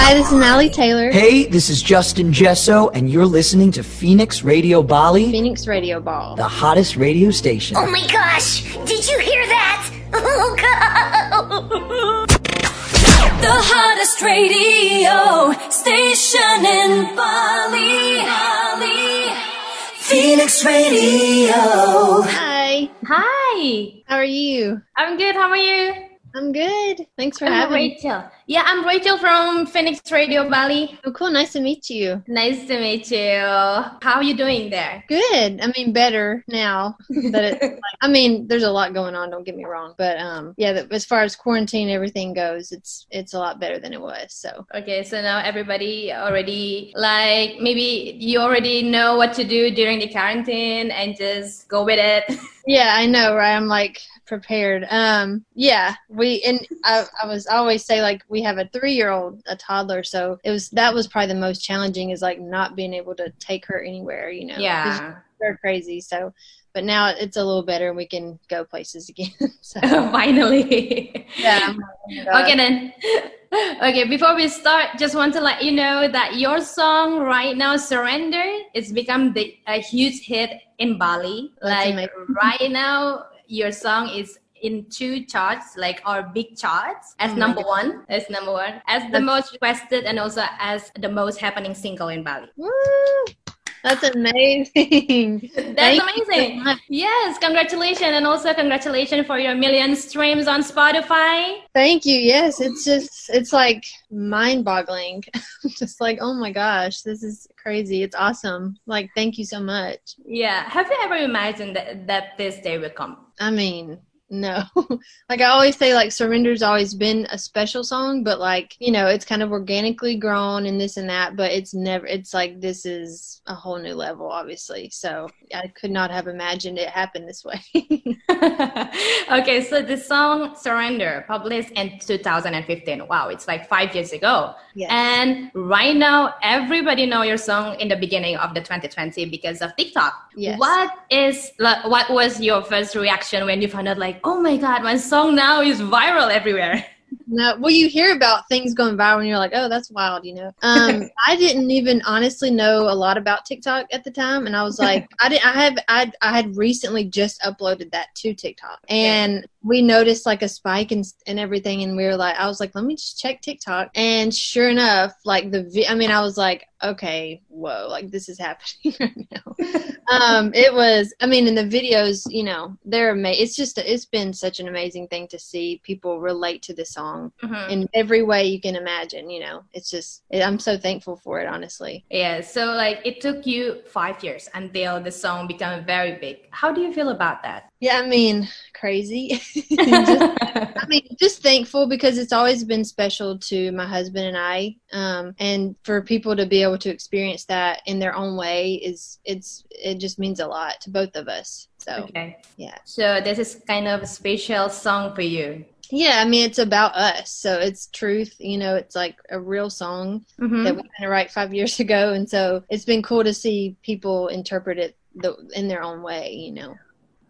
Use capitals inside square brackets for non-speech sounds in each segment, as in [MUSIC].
Hi, this is Natalie Taylor. Hey, this is Justin Jesso, and you're listening to Phoenix Radio Bali, Phoenix Radio Ball. the hottest radio station. Oh my gosh! Did you hear that? [LAUGHS] Oh god! The hottest radio station in Bali. Bali. Phoenix Radio. Hi. Hi, How are you? I'm good. How are you? I'm good. Thanks for I'm having me. Rachel. Yeah, I'm Rachel from Phoenix Radio Bali. Oh, cool. Nice to meet you. Nice to meet you. How are you doing there? Good. I mean, better now. But it, like, [LAUGHS] I mean, there's a lot going on. Don't get me wrong. But um, yeah, as far as quarantine everything goes, it's it's a lot better than it was. So Okay, so now everybody already like maybe you already know what to do during the quarantine and just go with it. [LAUGHS] yeah, I know, right? I'm like prepared. Um, yeah, we and I, I was always say like we have a three year old, a toddler, so it was that was probably the most challenging is like not being able to take her anywhere. You know. yeah. they're crazy. So, but now it's a little better and we can go places again. [LAUGHS] so [LAUGHS] Finally. yeah. [LAUGHS] Oh Okay then. Okay, before we start, just want to let you know that your song right now, "Surrender," it's become the, a huge hit in Bali. That's like amazing. right now, your song is in two charts, like our big charts, as Oh number one, as number one, as the most requested, and also as the most happening single in Bali. Woo! That's amazing. [LAUGHS] That's Thank you so amazing. Yes, congratulations, and also congratulations for your million streams on Spotify. Thank you. Yes, it's just it's like mind boggling. [LAUGHS] just like, oh my gosh, this is crazy. It's awesome. Like, thank you so much. Yeah, have you ever imagined that, that this day will come? I mean, no. [LAUGHS] like I always say like Surrender's always been a special song, but like, you know, it's kind of organically grown and this and that, but it's never it's like this is a whole new level obviously. So, I could not have imagined it happen this way. [LAUGHS] [LAUGHS] okay, so the song Surrender, published in 2015. Wow, it's like five years ago. Yes. And right now, everybody know your song in the beginning of the 2020 because of TikTok. Yes. What is like, what was your first reaction when you found out like, oh my god, my song now is viral everywhere? [LAUGHS] No, well, you hear about things going viral, and you're like, "Oh, that's wild," you know. Um, [LAUGHS] I didn't even honestly know a lot about TikTok at the time, and I was like, [LAUGHS] I didn't." I have. I I had recently just uploaded that to TikTok, and we noticed like a spike and and everything, and we were like, I was like, let me just check TikTok, and sure enough, like the. Vi- I mean, I was like, okay, whoa, like this is [LAUGHS] happening right now. um, it was. I mean, in the videos, you know, they're amazing. It's just. It's been such an amazing thing to see people relate to the song Mhm. in every way you can imagine. You know, it's just. I'm so thankful for it, honestly. Yeah, so like it took you five years until the song became very big. How do you feel about that? Yeah, I mean, crazy. Just- [LAUGHS] I mean, just thankful because it's always been special to my husband and I, um, and for people to be able to experience that in their own way is it's it just means a lot to both of us. So okay. yeah, So this is kind of a special song for you. Yeah. I mean, it's about us, so it's truth. You know, it's like a real song Mhm. that we had to write five years [LAUGHS] ago, and so it's been cool to see people interpret it the, in their own way. You know.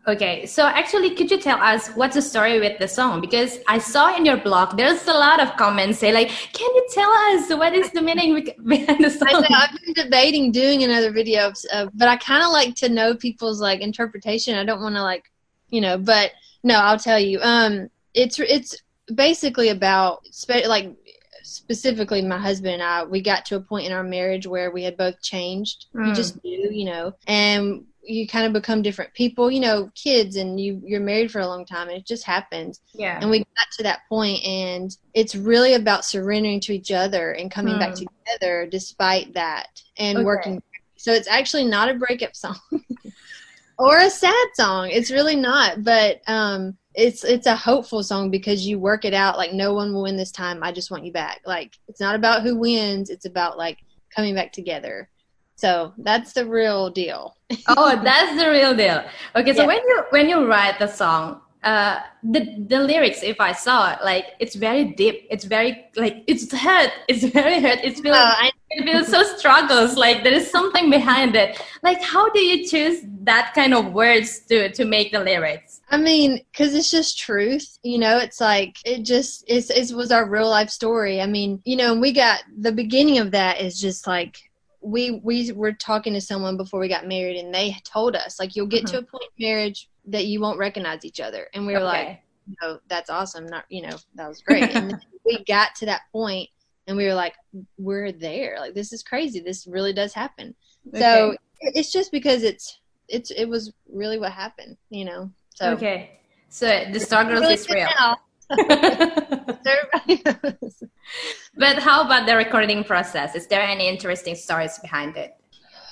Okay, so actually, could you tell us what's the story with the song? Because I saw in your blog there's a lot of comments say like, "Can you tell us what is the meaning [LAUGHS] behind the I song?" know, I've been debating doing another video, of, uh, but I kind of like to know people's like interpretation. I don't want to like, you know, but no, I'll tell you. Um, it's it's basically about spe- like specifically my husband and I. We got to a point in our marriage where we had both changed. We Mm. just knew, you know, and you kind of become different people. You know, kids, and you you're married for a long time, and it just happens. yeah. And we got to that point, and it's really about surrendering to each other and coming back Hmm. together despite that and Okay. working. So it's actually not a breakup song [LAUGHS] or a sad song. It's really not, but um, it's it's a hopeful song because you work it out. Like no one will win this time. I just want you back. Like it's not about who wins. It's about like coming back together. So that's the real deal. [LAUGHS] oh, that's the real deal. Okay, so Yeah. when you when you write the song, uh, the the lyrics, if I saw it, like it's very deep. It's very like it's hurt. [LAUGHS] It's very hurt. It's feels Oh, I- it feels so struggles. Like there is something behind it. Like how do you choose that kind of words to to make the lyrics? I mean, because it's just truth, you know. It's like it just it's it was our real life story. I mean, you know, and we got the beginning of that is just like we we were talking to someone before we got married, and they told us like you'll get to mm-hmm. a point in marriage that you won't recognize each other, and we were like, Okay. you know, that's awesome. Not you know that was great. and [LAUGHS] we got to that point, and we were like, we're there. Like this is crazy. This really does happen. So it's just because it's it's it was really what happened, you know. So okay, so the struggles Really is real. now. [LAUGHS] Everybody knows. [LAUGHS] but how about the recording process? Is there any interesting stories behind it?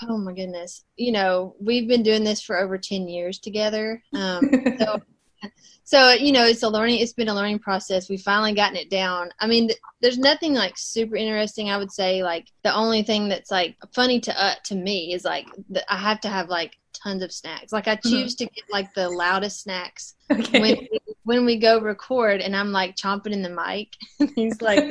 Oh my goodness. You know, we've been doing this for over 10 years together. Um, [LAUGHS] so, so, you know, it's a learning, it's been a learning process. We've finally gotten it down. I mean, th- there's nothing like super interesting. I would say like the only thing that's like funny to, uh, to me is like I have to have like tons of snacks. Like I hmm. choose to get like the loudest snacks [LAUGHS] Okay. when we, when we go record and I'm like chomping in the mic. [LAUGHS] he's like,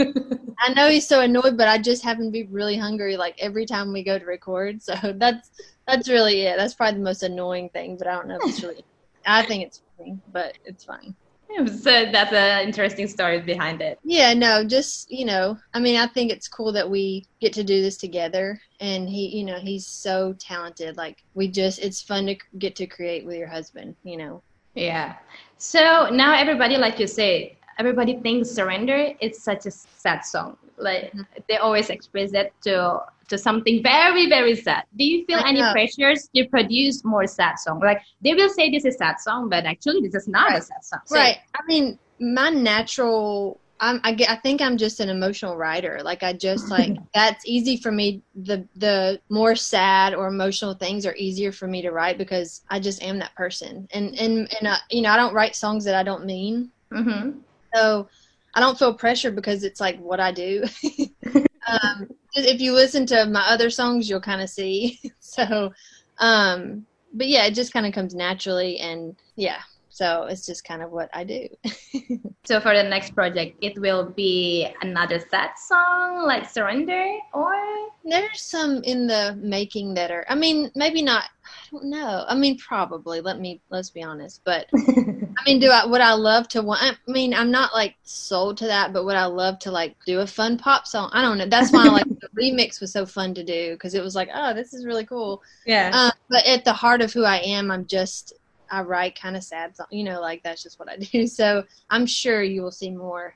I know he's so annoyed, but I just happen to be really hungry like every time we go to record. So [LAUGHS] that's that's really it. That's probably the most annoying thing, but I don't know if it's really. I think it's funny, but it's fine. [LAUGHS] so that's an interesting story behind it. Yeah, no, just you know, I mean, I think it's cool that we get to do this together, and he, you know, he's so talented. Like we just, it's fun to get to create with your husband. You know. Yeah. So now everybody, like you say, everybody thinks surrender is such a sad song. Like Mm-hmm. they always express it to to something very very sad. Do you feel I any know. pressures to produce more sad song? Like they will say this is sad song, but actually this is not a sad song. So- Right. I mean, my natural. I'm, I, I think I'm just an emotional writer. Like I just like [LAUGHS] that's easy for me. The the more sad or emotional things are easier for me to write because I just am that person. And and and uh, you know I don't write songs that I don't mean. Mm-hmm. So I don't feel pressure because it's like what I do. [LAUGHS] [LAUGHS] um, if you listen to my other songs, you'll kind of see. [LAUGHS] so, um, but yeah, it just kind of comes naturally, and yeah, so it's just kind of what I do. So for the next project, it will be another sad song like surrender or There's some in the making that are. I mean, maybe not. I don't know. I mean, probably. Let me let's be honest. But [LAUGHS] I mean, do I would I love to want? I mean, I'm not like sold to that, but would I love to like do a fun pop song? I don't know. That's why like the [LAUGHS] remix was so fun to do because it was like, oh, this is really cool. yeah. Um, but at the heart of who I am, I'm just I write kind of sad songs. You know, like that's just what I [LAUGHS] do. So I'm sure you will see more.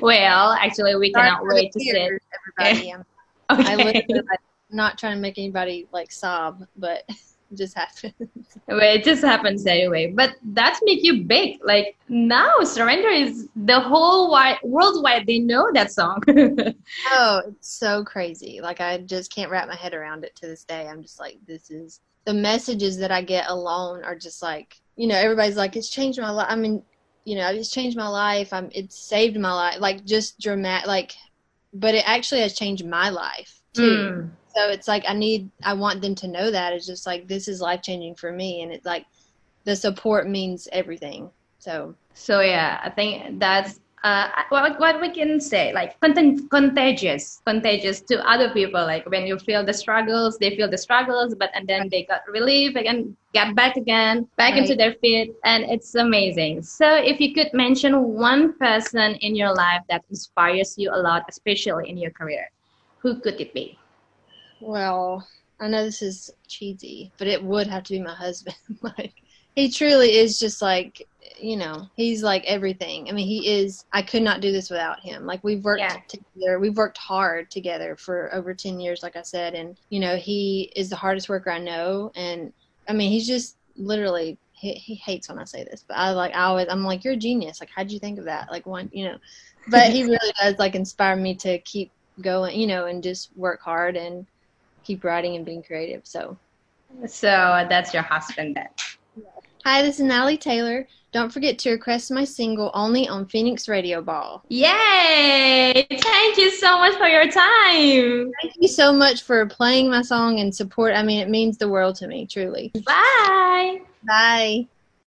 well, actually, we Sorry cannot wait to see. tears, everybody. I'm I Okay. literally like, not trying to make anybody like sob, but [LAUGHS] it just happens. [LAUGHS] Well, it just happens anyway. But that's make you big. Like now, surrender is the whole wide worldwide. They know that song. [LAUGHS] oh, it's so crazy. Like I just can't wrap my head around it to this day. I'm just like, this is the messages that I get alone are just like, you know, everybody's like, it's changed my life. I mean, you know, it's changed my life. I'm, it's saved my life. Like just dramatic, like, but it actually has changed my life too. Mm. So it's like i need i want them to know that it's just like this is life changing for me and it's like the support means everything so So yeah, I think that's uh, what what we can say like content, contagious, contagious to other people. Like when you feel the struggles, they feel the struggles, but and then they got relief again, get back again, back Right. into their feet, and it's amazing. So if you could mention one person in your life that inspires you a lot, especially in your career, who could it be? Well i know this is cheesy but it would have to be my husband. [LAUGHS] Like he truly is just like you know he's like everything. I mean he is i could not do this without him. Like we've worked Yeah. together we've worked hard together for over 10 years like i said and you know he is the hardest worker i know and i mean he's just literally he, he hates when i say this but i like i always i'm like you're a genius. Like how'd you think of that? Like one you know. But he [LAUGHS] really does like inspire me to keep going you know and just work hard and keep writing and being creative so So that's your husband then. hi this is natalie taylor don't forget to request my single only on phoenix radio bali Yay! Thank you so much for your time. thank you so much for playing my song and support i mean it means the world to me truly Bye. bye